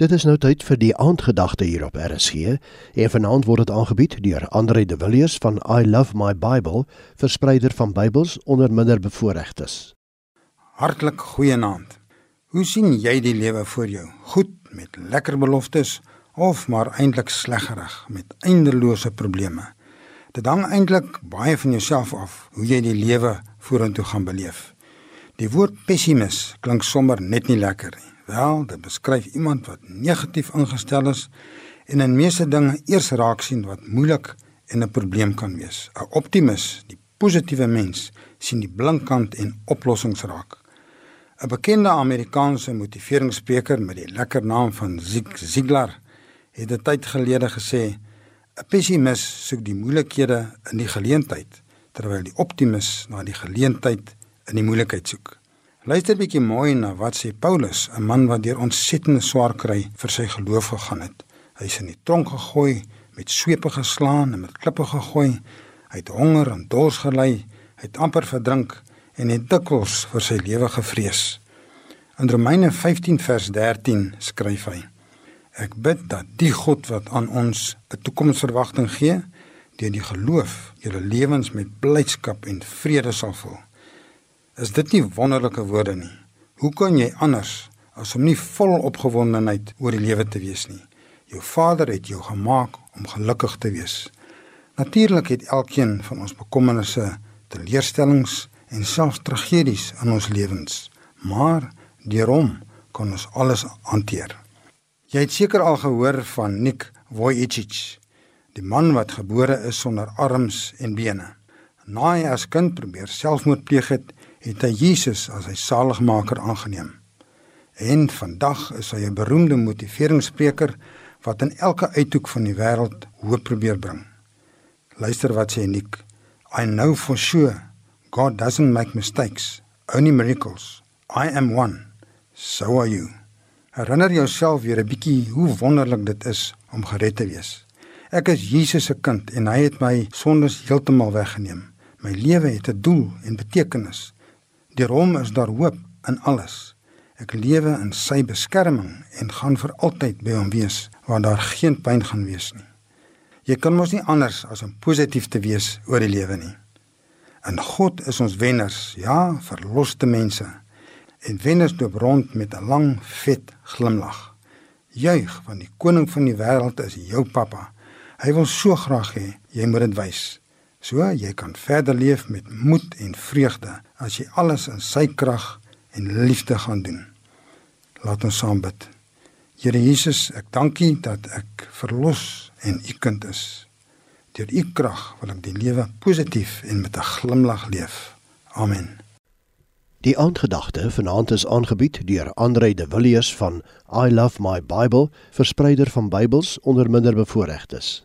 Dit is nou tyd vir die aandgedagte hier op RSG en vanaand word dit aangebied deur Andre de Villiers van I Love My Bible, verspreider van Bybels onder minderbevoorregtes. Hartlik goeienaand. Hoe sien jy die lewe voor jou? Goed met lekker beloftes of maar eintlik sleggerig met eindelose probleme? Dit hang eintlik baie van jouself af hoe jy die lewe vorentoe gaan beleef. Die woord pessimis klink sommer net nie lekker nie. Wel, dit beskryf iemand wat negatief ingestel is en in meeste dinge eers raak sien wat moeilik en 'n probleem kan wees. 'n Optimis, die positiewe mens, sien die blink kant en oplossings raak. 'n Bekende Amerikaanse motiveringsspreker met die lekker naam van Zig Ziglar het 'n tyd gelede gesê: "’n Pessimis soek die moeilikhede in die geleentheid, terwyl die optimis na die geleentheid in die moeilikheid soek." Luister bietjie mooi na wat sê Paulus, 'n man wat deur ontsettende swaar kry vir sy geloof gegaan het. Hy is in die tronk gegooi, met swepe geslaan en met klippe gegooi. Hy het honger en dors gely, hy het amper verdrink en het dikwels vir sy lewe gevrees. In Romeine 15 vers 13 skryf hy: Ek bid dat die God wat aan ons 'n toekomsverwagting gee, deur die geloof julle lewens met blydskap en vrede sal vul. Is dit nie wonderlike woorde nie? Hoe kan jy anders as om nie vol opgewondenheid oor die lewe te wees nie? Jou Vader het jou gemaak om gelukkig te wees. Natuurlik het elkeen van ons bekommernisse, teleurstellings en selfs tragedies in ons lewens, maar deur hom kan ons alles hanteer. Jy het seker al gehoor van Nick Vujicic, die man wat gebore is sonder arms en bene. Na hy as kind probeer selfmoord pleeg het, het hy Jesus as sy saligmaker aangeneem. En vandag is hy 'n beroemde motiveringsspreker wat in elke uithoek van die wêreld hoop probeer bring. Luister wat sê Nick. I know for sure God doesn't make mistakes, only miracles. I am one. So are you. Herinner jouself weer 'n bietjie hoe wonderlik dit is om gered te wees. Ek is Jesus se kind en hy het my sondes heeltemal weggeneem. My lewe het 'n doel en betekenis. Deur hom is daar hoop in alles. Ek lewe in sy beskerming en gaan vir altyd by hom wees waar daar geen pyn gaan wees nie. Jy kan mos nie anders as om positief te wees oor die lewe nie. In God is ons wenners, ja, verloste mense. En wenners loop rond met 'n lang, vet glimlag. Juig, want die koning van die wêreld is jou pappa. Hy wil so graag hê jy moet dit wys. So jy kan verder leef met moed en vreugde as jy alles in sy krag en liefde gaan doen. Laat ons saam bid. Here Jesus, ek dank U dat ek verlos en U kind is. Deur U krag wil ek die lewe positief en met 'n glimlag leef. Amen. Die aandgedagte vanaand is aangebied deur Andre de Villiers van I Love My Bible, verspreider van Bybels onder minderbevoorregtes.